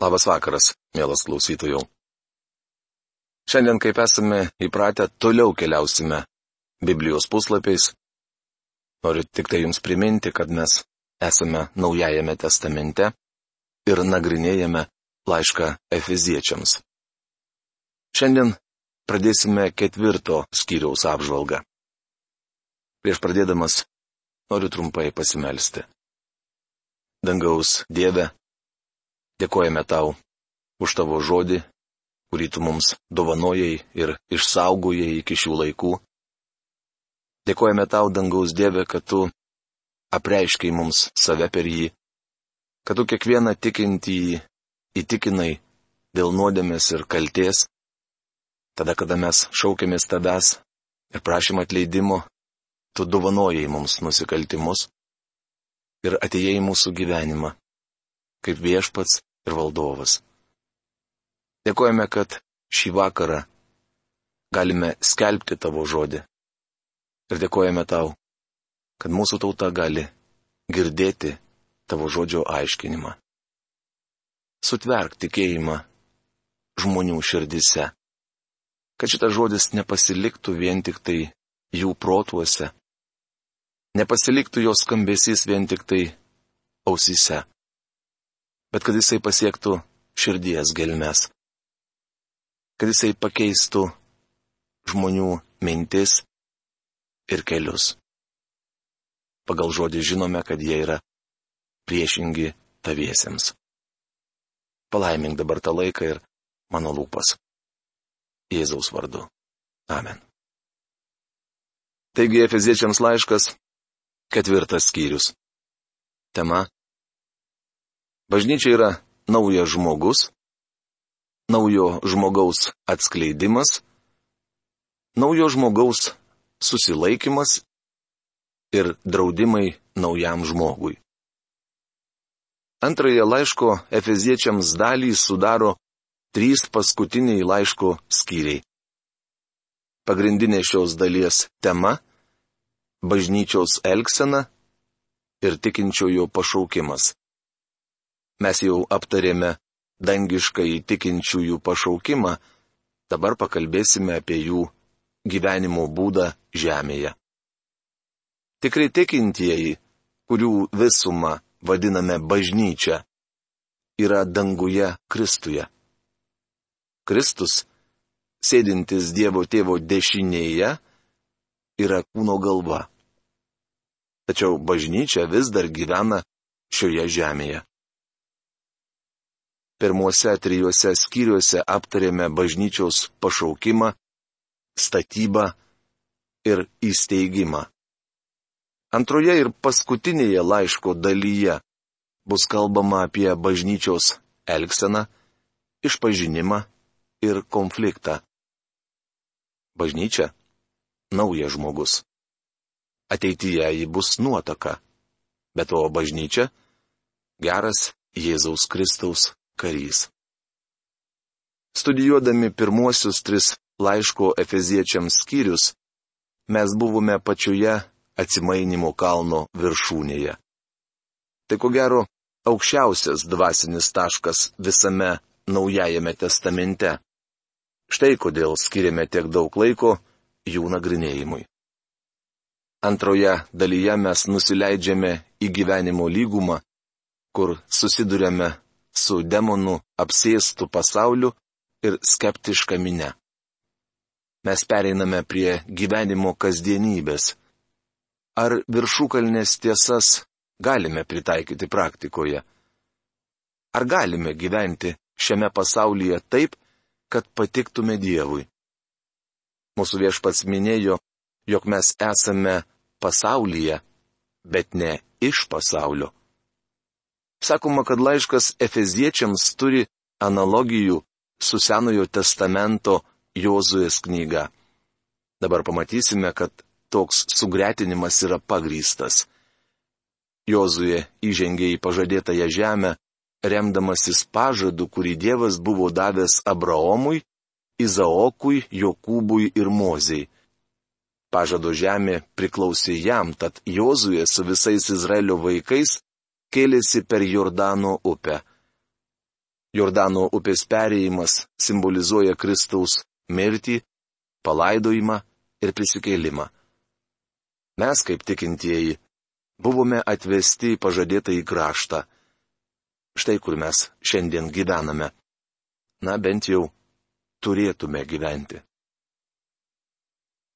Labas vakaras, mielas klausytojų. Šiandien, kaip esame įpratę, toliau keliausime Biblijos puslapiais. Noriu tik tai jums priminti, kad mes esame Naujajame testamente ir nagrinėjame laišką Efeziečiams. Šiandien pradėsime ketvirto skyriaus apžvalgą. Prieš pradėdamas noriu trumpai pasimelsti. Dangaus Dieve, Dėkojame tau už tavo žodį, kurį tu mums dovanojai ir išsaugojai iki šių laikų. Dėkojame tau, dangaus Dieve, kad tu apreiškiai mums save per jį, kad tu kiekvieną tikintį įtikinai dėl nuodėmės ir kalties. Tada, kada mes šaukėmės tavęs ir prašym atleidimo, tu dovanojai mums nusikaltimus ir atėjai mūsų gyvenimą, kaip viešpats ir valdovas. Dėkojame, kad šį vakarą galime skelbti tavo žodį. Ir dėkojame tau, kad mūsų tauta gali girdėti tavo žodžio aiškinimą. Sutverk tikėjimą žmonių širdise, kad šitas žodis nepasiliktų vien tik tai jų protuose, nepasiliktų jos skambesys vien tik tai ausyse bet kad jisai pasiektų širdies gelmes. Kad jisai pakeistų žmonių mintis ir kelius. Pagal žodį žinome, kad jie yra priešingi taviesiems. Palaimink dabar tą laiką ir mano lūpas. Jėzaus vardu. Amen. Taigi Efeziečiams laiškas, ketvirtas skyrius. Tema Bažnyčia yra naujas žmogus, naujo žmogaus atskleidimas, naujo žmogaus susilaikimas ir draudimai naujam žmogui. Antrąją laiško Efeziečiams dalį sudaro trys paskutiniai laiško skyriai. Pagrindinė šios dalies tema - bažnyčios elgsena ir tikinčiojo pašaukimas. Mes jau aptarėme dangišką įtikinčiųjų pašaukimą, dabar pakalbėsime apie jų gyvenimo būdą žemėje. Tikrai tikintieji, kurių visumą vadiname bažnyčia, yra danguje Kristuje. Kristus, sėdintis Dievo tėvo dešinėje, yra kūno galva. Tačiau bažnyčia vis dar gyvena šioje žemėje. Pirmuose trijuose skyriuose aptarėme bažnyčiaus pašaukimą, statybą ir įsteigimą. Antroje ir paskutinėje laiško dalyje bus kalbama apie bažnyčios elgseną, išpažinimą ir konfliktą. Bažnyčia - naujas žmogus. Ateityje ji bus nuotaka, bet o bažnyčia - geras Jėzaus Kristaus karys. Studijuodami pirmuosius tris laiško Efeziečiams skyrius, mes buvome pačioje atsimainimo kalno viršūnėje. Tai ko gero aukščiausias dvasinis taškas visame Naujajame testamente. Štai kodėl skiriame tiek daug laiko jų nagrinėjimui. Antroje dalyje mes nusileidžiame į gyvenimo lygumą, kur susidurėme su demonų apsėstų pasauliu ir skeptiška minė. Mes pereiname prie gyvenimo kasdienybės. Ar viršukalnės tiesas galime pritaikyti praktikoje? Ar galime gyventi šiame pasaulyje taip, kad patiktume Dievui? Mūsų viešpats minėjo, jog mes esame pasaulyje, bet ne iš pasaulio. Sakoma, kad laiškas Efeziečiams turi analogijų su Senojo testamento Jozuės knyga. Dabar pamatysime, kad toks sugretinimas yra pagrystas. Jozuje įžengė į pažadėtąją žemę, remdamasis pažadu, kurį Dievas buvo davęs Abraomui, Izaokui, Jokūbui ir Mozei. Pažado žemė priklausė jam, tad Jozuje su visais Izraelio vaikais kėlėsi per Jordano upę. Jordano upės perėjimas simbolizuoja Kristaus mirtį, palaidojimą ir prisikėlimą. Mes, kaip tikintieji, buvome atvesti į pažadėtą į kraštą. Štai kur mes šiandien gyvename. Na bent jau turėtume gyventi.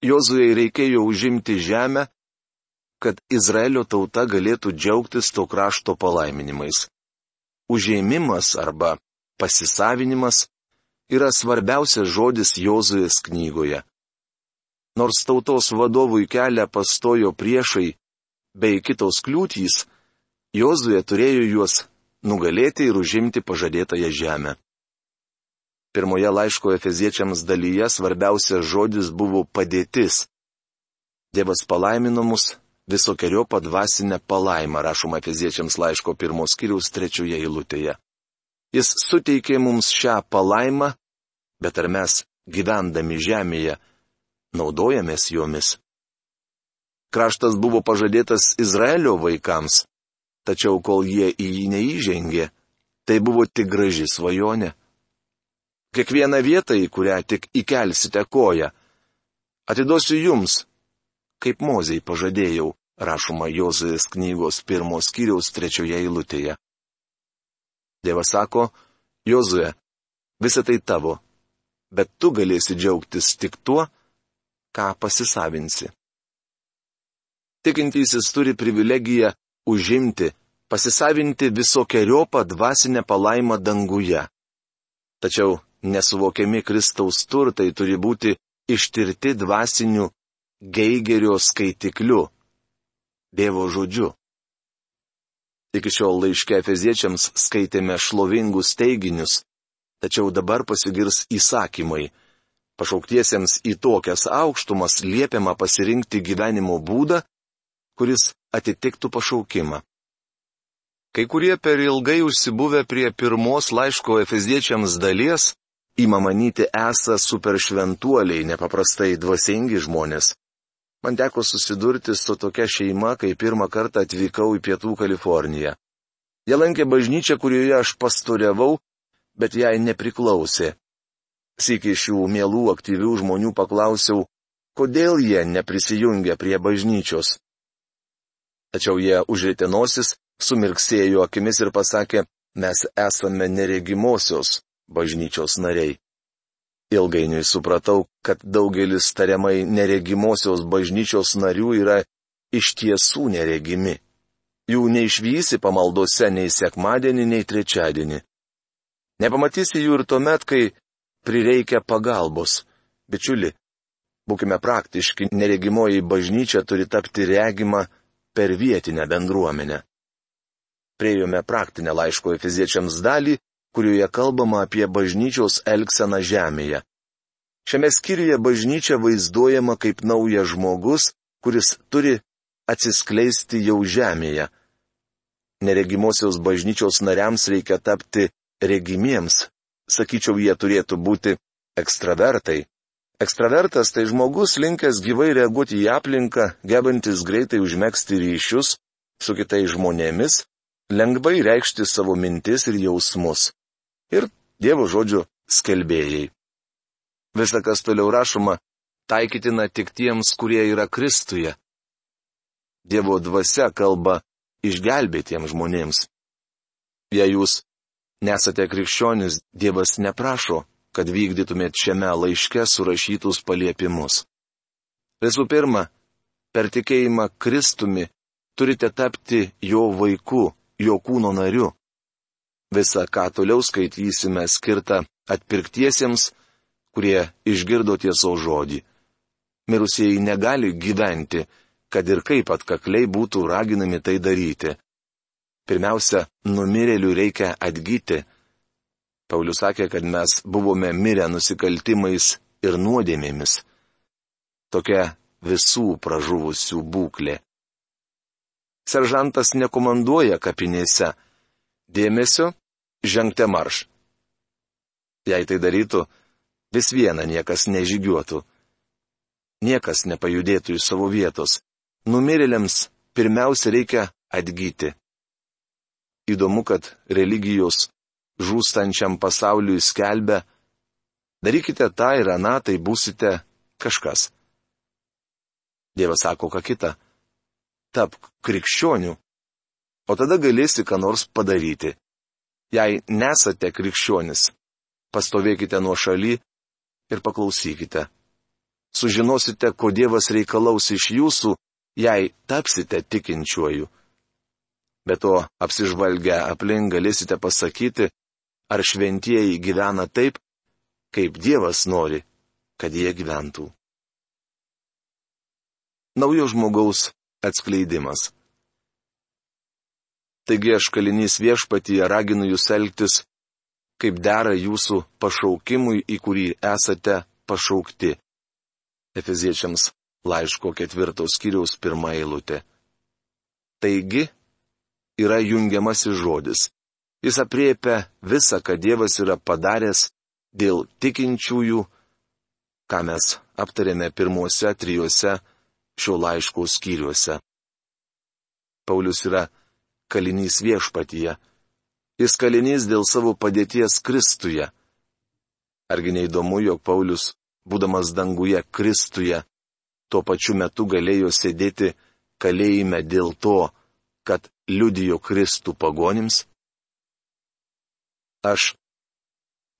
Jozujai reikėjo užimti žemę, kad Izraelio tauta galėtų džiaugtis to krašto palaiminimais. Užėmimas arba pasisavinimas yra svarbiausias žodis Jozuės knygoje. Nors tautos vadovui kelią pastojo priešai bei kitos kliūtys, Jozuė turėjo juos nugalėti ir užimti pažadėtąją žemę. Pirmoje laiško Efeziečiams dalyje svarbiausias žodis buvo padėtis. Dievas palaimino mus visokiojo padvasinę palaimą, rašoma Efeziečiams laiško pirmos kiriaus trečioje eilutėje. Jis suteikė mums šią palaimą, bet ar mes, gyvendami žemėje, naudojamės jomis? Kraštas buvo pažadėtas Izraelio vaikams, tačiau kol jie į jį neįžengė, tai buvo tik graži svajonė kiekvieną vietą, į kurią tik įkelsite koją. Atiduosiu jums, kaip mozei pažadėjau, rašoma Jozuės knygos pirmos kiriaus trečioje eilutėje. Dievas sako, Jozue, visa tai tavo, bet tu galėsi džiaugtis tik tuo, ką pasisavinsi. Tikintysis turi privilegiją užimti, pasisavinti visokiojopą dvasinę palaimą danguje. Tačiau nesuvokiami Kristaus turtai turi būti ištirti dvasiniu geigerio skaitikliu - Dievo žodžiu. Iki šiol laiške Efeziečiams skaitėme šlovingus teiginius, tačiau dabar pasigirs įsakymai. Pašauktiesiems į tokias aukštumas liepiama pasirinkti gyvenimo būdą, kuris atitiktų pašaukimą. Kai kurie per ilgai užsibuvę prie pirmos laiško Efeziečiams dalies, Įma manyti esą superšventuoliai, nepaprastai dvasingi žmonės. Man teko susidurti su tokia šeima, kai pirmą kartą atvykau į Pietų Kaliforniją. Jie lankė bažnyčią, kurioje aš pastoriavau, bet jai nepriklausė. Iš šių mielų aktyvių žmonių paklausiau, kodėl jie neprisijungia prie bažnyčios. Tačiau jie užrėtė nosis, sumirksėjo akimis ir pasakė, mes esame neregimosios, bažnyčios nariai. Ilgainiui supratau, kad daugelis tariamai neregimosios bažnyčios narių yra iš tiesų neregimi. Jų neišvysi pamaldose nei sekmadienį, nei trečiadienį. Nepamatysi jų ir tuomet, kai prireikia pagalbos. Bičiuli, būkime praktiški, neregimoji bažnyčia turi tapti regima per vietinę bendruomenę. Priejome praktinę laiško efiziečiams dalį, kurioje kalbama apie bažnyčios elgseną žemėje. Šiame skyriuje bažnyčia vaizduojama kaip naujas žmogus, kuris turi atsiskleisti jau žemėje. Neregimosios bažnyčios nariams reikia tapti regimiems. Sakyčiau, jie turėtų būti ekstravertai. Ekstravertas tai žmogus linkęs gyvai reaguoti į aplinką, gebantis greitai užmėgsti ryšius su kitais žmonėmis, lengvai reikšti savo mintis ir jausmus ir Dievo žodžio skelbėjai. Visa, kas toliau rašoma, taikytina tik tiems, kurie yra Kristuje. Dievo dvasia kalba išgelbėtiems žmonėms. Jei jūs nesate krikščionis, Dievas neprašo, kad vykdytumėt šiame laiške surašytus paliepimus. Visų pirma, per tikėjimą Kristumi turite tapti jo vaiku, jo kūno nariu. Visa, ką toliau skaitysime, skirta atpirktiesiems, kurie išgirdo tiesos žodį. Mirusieji negali gyventi, kad ir kaip atkakliai būtų raginami tai daryti. Pirmiausia, numirėlių reikia atgyti. Paulius sakė, kad mes buvome mirę nusikaltimais ir nuodėmėmis. Tokia visų pražuvusių būklė. Seržantas nekomanduoja kapinėse. Dėmesio žengte marš. Jei tai darytų, vis viena niekas nežygiuotų. Niekas nepajudėtų iš savo vietos. Numirėliams pirmiausia reikia atgyti. Įdomu, kad religijos žūstančiam pasauliui skelbia, darykite tą ir aną, tai būsite kažkas. Dievas sako ką kitą. Tapk krikščionių, o tada galėsi ką nors padaryti. Jei nesate krikščionis, pastovėkite nuo šaly ir paklausykite. Sužinosite, ko Dievas reikalaus iš jūsų, jei tapsite tikinčiuoju. Be to, apsižvalgę aplink galėsite pasakyti, ar šventieji gyvena taip, kaip Dievas nori, kad jie gyventų. Naujo žmogaus atskleidimas. Taigi aš kalinys viešpatyje raginu jūs elgtis, kaip dera jūsų pašaukimui, į kurį esate pašaukti. Efeziečiams laiško ketvirtos skyriaus pirmą eilutę. Taigi yra jungiamasis žodis. Jis apriepia visą, ką Dievas yra padaręs dėl tikinčiųjų, ką mes aptarėme pirmuose trijuose šio laiško skyriuose. Paulius yra kalinys viešpatyje. Jis kalinys dėl savo padėties Kristuje. Argi neįdomu, jog Paulius, būdamas danguje Kristuje, tuo pačiu metu galėjo sėdėti kalėjime dėl to, kad liudijo Kristų pagonims? Aš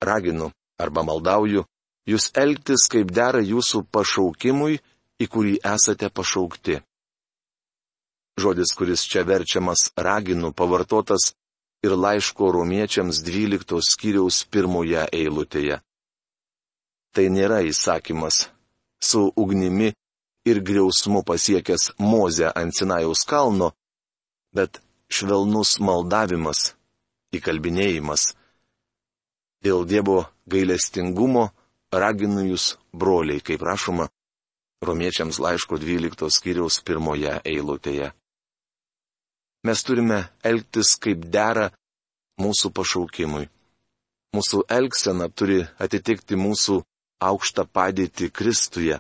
raginu arba maldauju jūs elgtis kaip dera jūsų pašaukimui, į kurį esate pašaukti. Žodis, kuris čia verčiamas raginu, pavartotas ir laiško romiečiams 12 skyriaus pirmoje eilutėje. Tai nėra įsakymas su ugnimi ir griausmu pasiekęs Mozę ant Sinajaus kalno, bet švelnus maldavimas, įkalbinėjimas. Dėl Dievo gailestingumo raginu jūs, broliai, kaip rašoma, romiečiams laiško 12 skyriaus pirmoje eilutėje. Mes turime elgtis kaip dera mūsų pašaukimui. Mūsų elgsena turi atitikti mūsų aukštą padėtį Kristuje.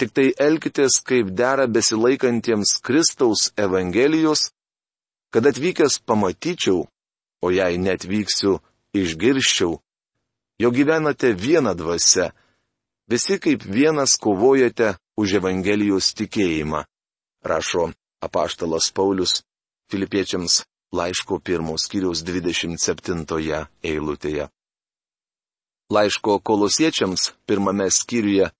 Tik tai elkitės kaip dera besilaikantiems Kristaus Evangelijos, kad atvykęs pamatyčiau, o jei netvyksiu, išgirščiau, jo gyvenate vieną dvasę, visi kaip vienas kovojate už Evangelijos tikėjimą, rašo apaštalas Paulius Filipiečiams laiško pirmos skyriaus 27 eilutėje. Laiško kolosiečiams pirmame skyriuje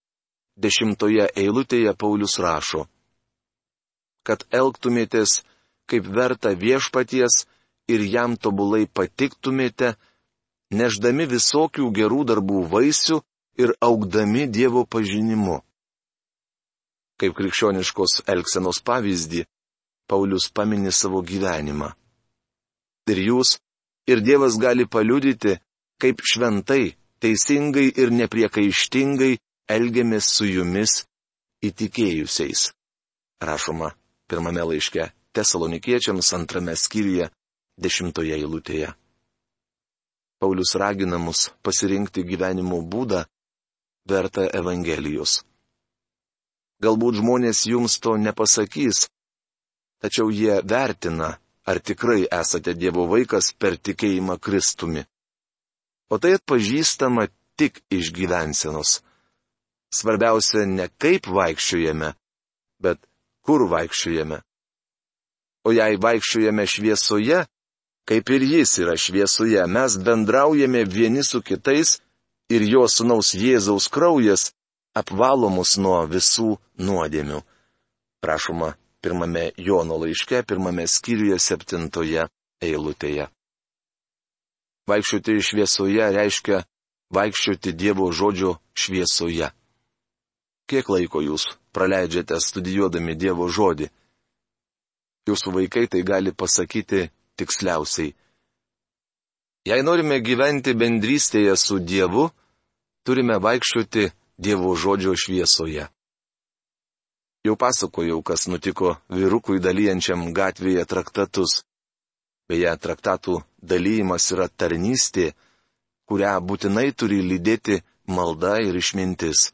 dešimtoje eilutėje Paulius rašo, kad elgtumėtės kaip verta viešpaties ir jam tobulai patiktumėte, neždami visokių gerų darbų vaisių ir augdami Dievo pažinimu. Kaip krikščioniškos elgsenos pavyzdį, Paulius paminė savo gyvenimą. Ir jūs, ir Dievas gali paliudyti, kaip šventai, teisingai ir nepriekaištingai elgiamės su jumis įtikėjusiais. Rašoma pirmame laiške Tesalonikiečiams antrame skyriuje, dešimtoje eilutėje. Paulius ragina mus pasirinkti gyvenimo būdą vertą Evangelijos. Galbūt žmonės jums to nepasakys, tačiau jie vertina, ar tikrai esate Dievo vaikas per tikėjimą Kristumi. O tai atpažįstama tik iš gyvensenos. Svarbiausia ne kaip vaikščiojame, bet kur vaikščiojame. O jei vaikščiojame šviesoje, kaip ir jis yra šviesoje, mes bendraujame vieni su kitais ir jo sunaus Jėzaus kraujas apvalo mus nuo visų nuodėmių. Prašoma pirmame Jono laiške, pirmame skyriuje septintoje eilutėje. Vaikščioti šviesoje reiškia vaikščioti Dievo žodžio šviesoje. Kiek laiko jūs praleidžiate studijuodami Dievo žodį? Jūsų vaikai tai gali pasakyti tiksliausiai. Jei norime gyventi bendrystėje su Dievu, turime vaikščioti Dievo žodžio šviesoje. Jau pasakojau, kas nutiko vyrukui dalyjančiam gatvėje traktatus. Beje, traktatų dalymas yra tarnystė, kurią būtinai turi lydėti malda ir išmintis.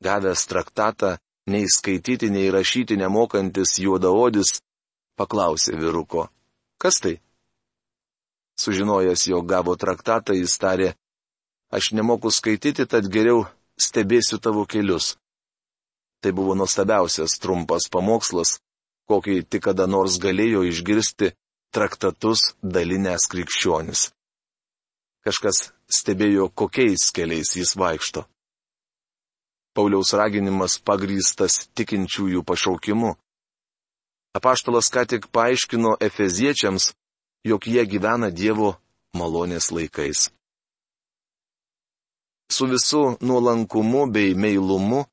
Gavęs traktatą, nei skaityti, nei rašyti nemokantis juodaodis, paklausė vyruko. Kas tai? Sužinojęs, jo gavo traktatą, jis tarė, aš nemoku skaityti, tad geriau stebėsiu tavo kelius. Tai buvo nuostabiausias trumpas pamokslas, kokį tik kada nors galėjo išgirsti traktatus dalinės krikščionis. Kažkas stebėjo, kokiais keliais jis vaikšto. Pauliaus raginimas pagrystas tikinčiųjų pašaukimu. Apaštalas ką tik paaiškino efeziečiams, jog jie gyvena Dievo malonės laikais. Su visu nuolankumu bei meilumu,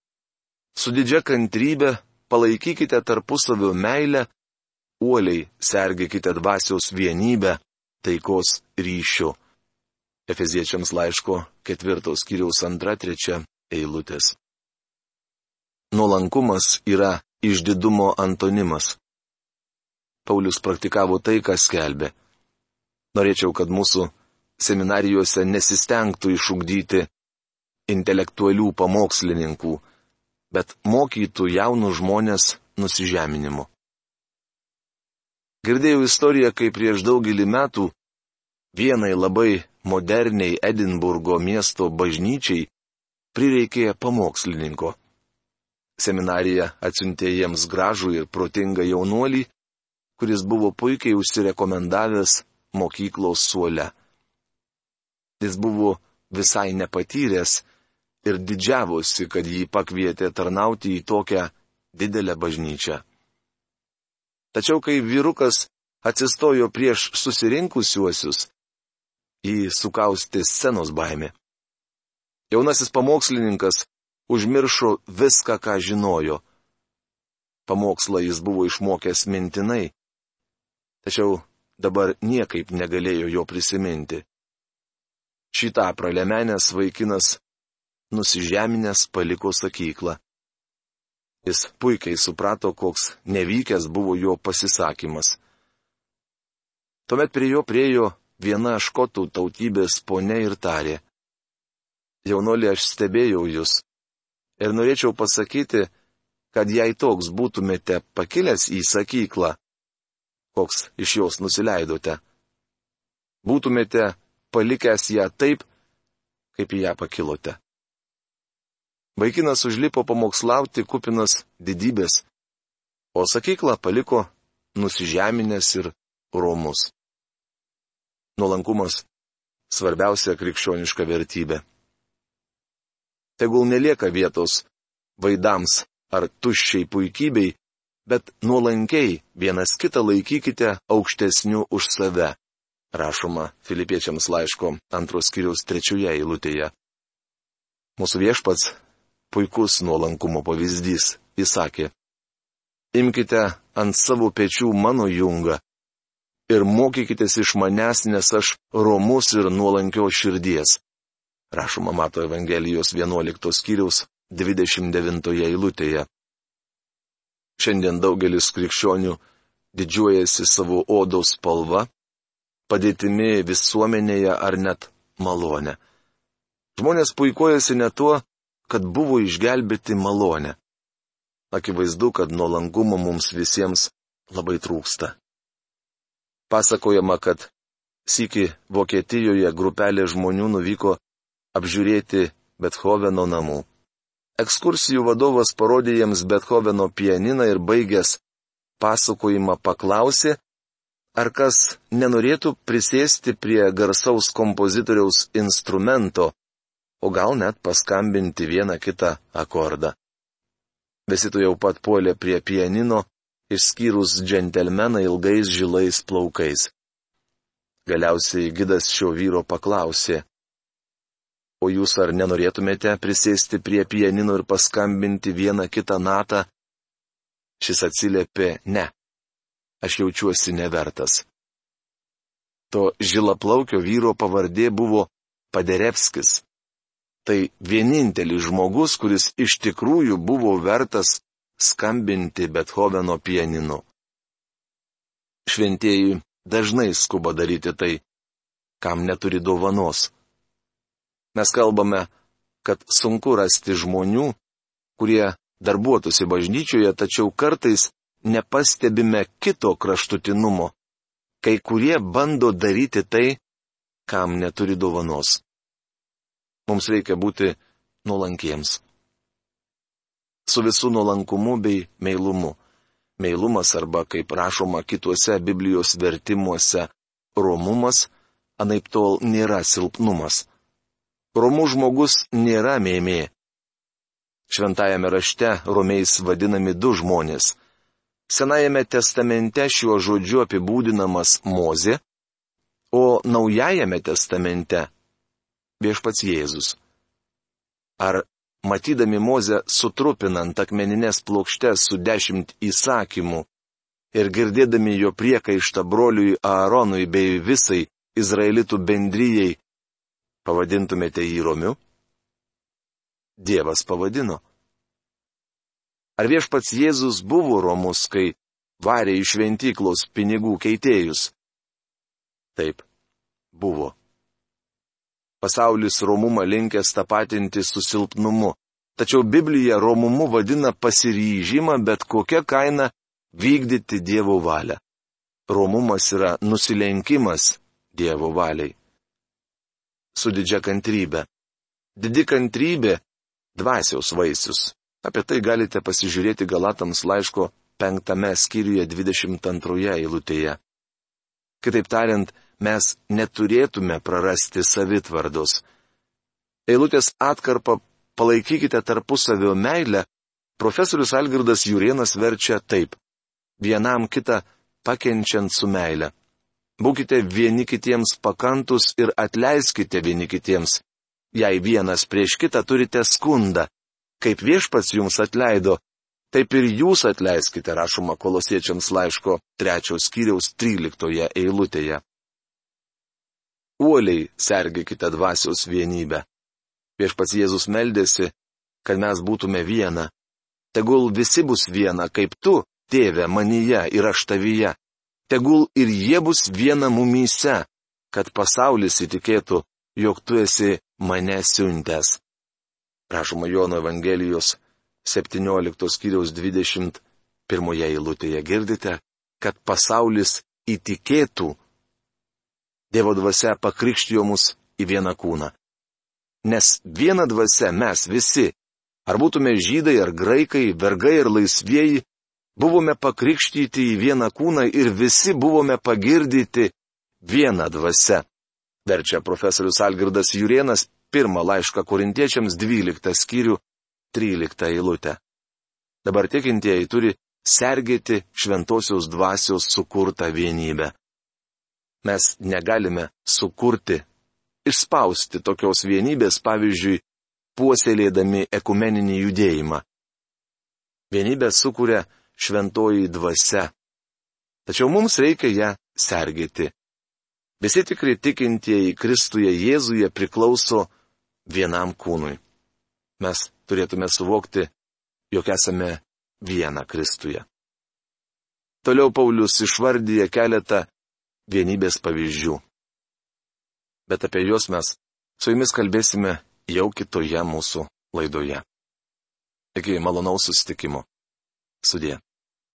su didžia kantrybė palaikykite tarpusavio meilę, uoliai sergėkite dvasios vienybę, taikos ryšių. Efeziečiams laiško ketvirtos kiriaus antra trečia eilutės. Nuolankumas yra išdidumo antonimas. Paulius praktikavo tai, kas skelbė. Norėčiau, kad mūsų seminarijose nesistengtų išugdyti intelektualių pamokslininkų, bet mokytų jaunus žmonės nusižeminimu. Girdėjau istoriją, kai prieš daugelį metų vienai labai moderniai Edinburgo miesto bažnyčiai prireikė pamokslininko. Seminarija atsiuntė jiems gražų ir protingą jaunuolį, kuris buvo puikiai užsirekomendavęs mokyklos suole. Jis buvo visai nepatyręs ir didžiavosi, kad jį pakvietė tarnauti į tokią didelę bažnyčią. Tačiau kai vyrukas atsistojo prieš susirinkusiuosius, jį sukaustė scenos baimė. Jaunasis pamokslininkas užmiršo viską, ką žinojo. Pamokslą jis buvo išmokęs mintinai tačiau dabar niekaip negalėjo jo prisiminti. Šitą pralemenęs vaikinas nusižeminęs paliko sakyklą. Jis puikiai suprato, koks nevykęs buvo jo pasisakymas. Tuomet prie jo priejo viena škotų tautybės ponė ir tarė. Jaunolė, aš stebėjau jūs. Ir norėčiau pasakyti, kad jei toks būtumėte pakilęs į sakyklą, koks iš jos nusileidote. Būtumėte palikęs ją taip, kaip į ją pakilote. Vaikinas užlipo pamokslauti kupinas didybės, o sakyklą paliko nusižeminęs ir romus. Nuolankumas - svarbiausia krikščioniška vertybė. Tegul nelieka vietos vaidams ar tuščiai puikybei, bet nuolankiai vienas kitą laikykite aukštesniu už save. Rašoma Filipiečiams laiško antros kiriaus trečioje eilutėje. Mūsų viešpats puikus nuolankumo pavyzdys. Jis sakė, imkite ant savo pečių mano jungą ir mokykitės iš manęs, nes aš romus ir nuolankios širdies. Rašoma Mato Evangelijos 11 skyriaus 29 eilutėje. Šiandien daugelis krikščionių didžiuojasi savo odos spalva, padėtimi visuomenėje ar net malonę. Žmonės puikuojasi ne tuo, kad buvo išgelbėti malonę. Akivaizdu, kad nuolankumo mums visiems labai trūksta. Pasakojama, kad siki Vokietijoje grupelė žmonių nuvyko apžiūrėti Bethoveno namų. Ekskursijų vadovas parodė jiems Bethoveno pianiną ir baigęs pasakojimą paklausė, ar kas nenorėtų prisėsti prie garsaus kompozitoriaus instrumento, o gal net paskambinti vieną kitą akordą. Visi tu jau pat puolė prie pianino, išskyrus džentelmeną ilgais žilais plaukais. Galiausiai gidas šio vyro paklausė, O jūs ar nenorėtumėte prisėsti prie pianino ir paskambinti vieną kitą natą? Šis atsiliepė ne. Aš jaučiuosi nevertas. To žilaplaukio vyro pavardė buvo Paderevskis. Tai vienintelis žmogus, kuris iš tikrųjų buvo vertas skambinti Bethoveno pianinu. Šventieji dažnai skuba daryti tai, kam neturi dovanos. Mes kalbame, kad sunku rasti žmonių, kurie darbuotųsi bažnyčioje, tačiau kartais nepastebime kito kraštutinumo, kai kurie bando daryti tai, kam neturi dovanos. Mums reikia būti nuolankiems. Su visų nuolankumu bei meilumu. Meilumas arba, kaip rašoma kituose Biblijos vertimuose, romumas, anaip tol nėra silpnumas. Romų žmogus nėra mėmė. Šventajame rašte romiais vadinami du žmonės. Senajame testamente šiuo žodžiu apibūdinamas Mozė, o Naujajame testamente viešpats Jėzus. Ar matydami Mozę sutrupinant akmeninės plokštes su dešimt įsakymų ir girdėdami jo priekaištą broliui Aaronui bei visai Izraelitų bendryjei, pavadintumėte jį Romiu? Dievas pavadino. Ar viešpats Jėzus buvo Romus, kai varė iš šventyklos pinigų keitėjus? Taip, buvo. Pasaulis romumą linkęs tapatinti su silpnumu. Tačiau Biblija romumu vadina pasiryžimą bet kokią kainą vykdyti Dievo valią. Romumas yra nusilenkimas Dievo valiai. Su didžia kantrybė. Didi kantrybė - dvasiaus vaisius. Apie tai galite pasižiūrėti Galatams laiško penktame skyriuje 22 eilutėje. Kitaip tariant, mes neturėtume prarasti savitvardos. Eilutės atkarpą palaikykite tarpusavio meilę, profesorius Algirdas Jurienas verčia taip. Vienam kitą pakenčiant su meilė. Būkite vieni kitiems pakantus ir atleiskite vieni kitiems. Jei vienas prieš kitą turite skundą, kaip viešpats jums atleido, taip ir jūs atleiskite, rašoma kolosiečiams laiško trečios skyriaus tryliktoje eilutėje uoliai sergėkite dvasios vienybę. Viešpats Jėzus meldėsi, kad mes būtume viena. Tegul visi bus viena, kaip tu, tėve, manyje ir aš tavyje. Tegul ir jie bus viena mumyse, kad pasaulis įtikėtų, jog tu esi mane siuntęs. Prašoma Jono Evangelijos 17 skyriaus 21 eilutėje girdite, kad pasaulis įtikėtų, Dievo dvasia pakrikštijo mus į vieną kūną. Nes viena dvasia mes visi, ar būtume žydai ar graikai, vergai ar laisvieji, buvome pakrikštyti į vieną kūną ir visi buvome pagirdyti vieną dvasia. Verčia profesorius Algirdas Jurienas pirmą laišką korintiečiams 12 skyrių 13 eilutę. Dabar tikintieji turi sergėti šventosios dvasios sukurtą vienybę. Mes negalime sukurti, išspausti tokios vienybės, pavyzdžiui, puoselėdami ekumeninį judėjimą. Vienybę sukuria šventoji dvasia. Tačiau mums reikia ją sergėti. Visi tikrai tikintieji Kristuje Jėzuje priklauso vienam kūnui. Mes turėtume suvokti, jog esame viena Kristuje. Toliau Paulius išvardyja keletą vienybės pavyzdžių. Bet apie juos mes su jumis kalbėsime jau kitoje mūsų laidoje. Iki malonaus susitikimo. Sudė.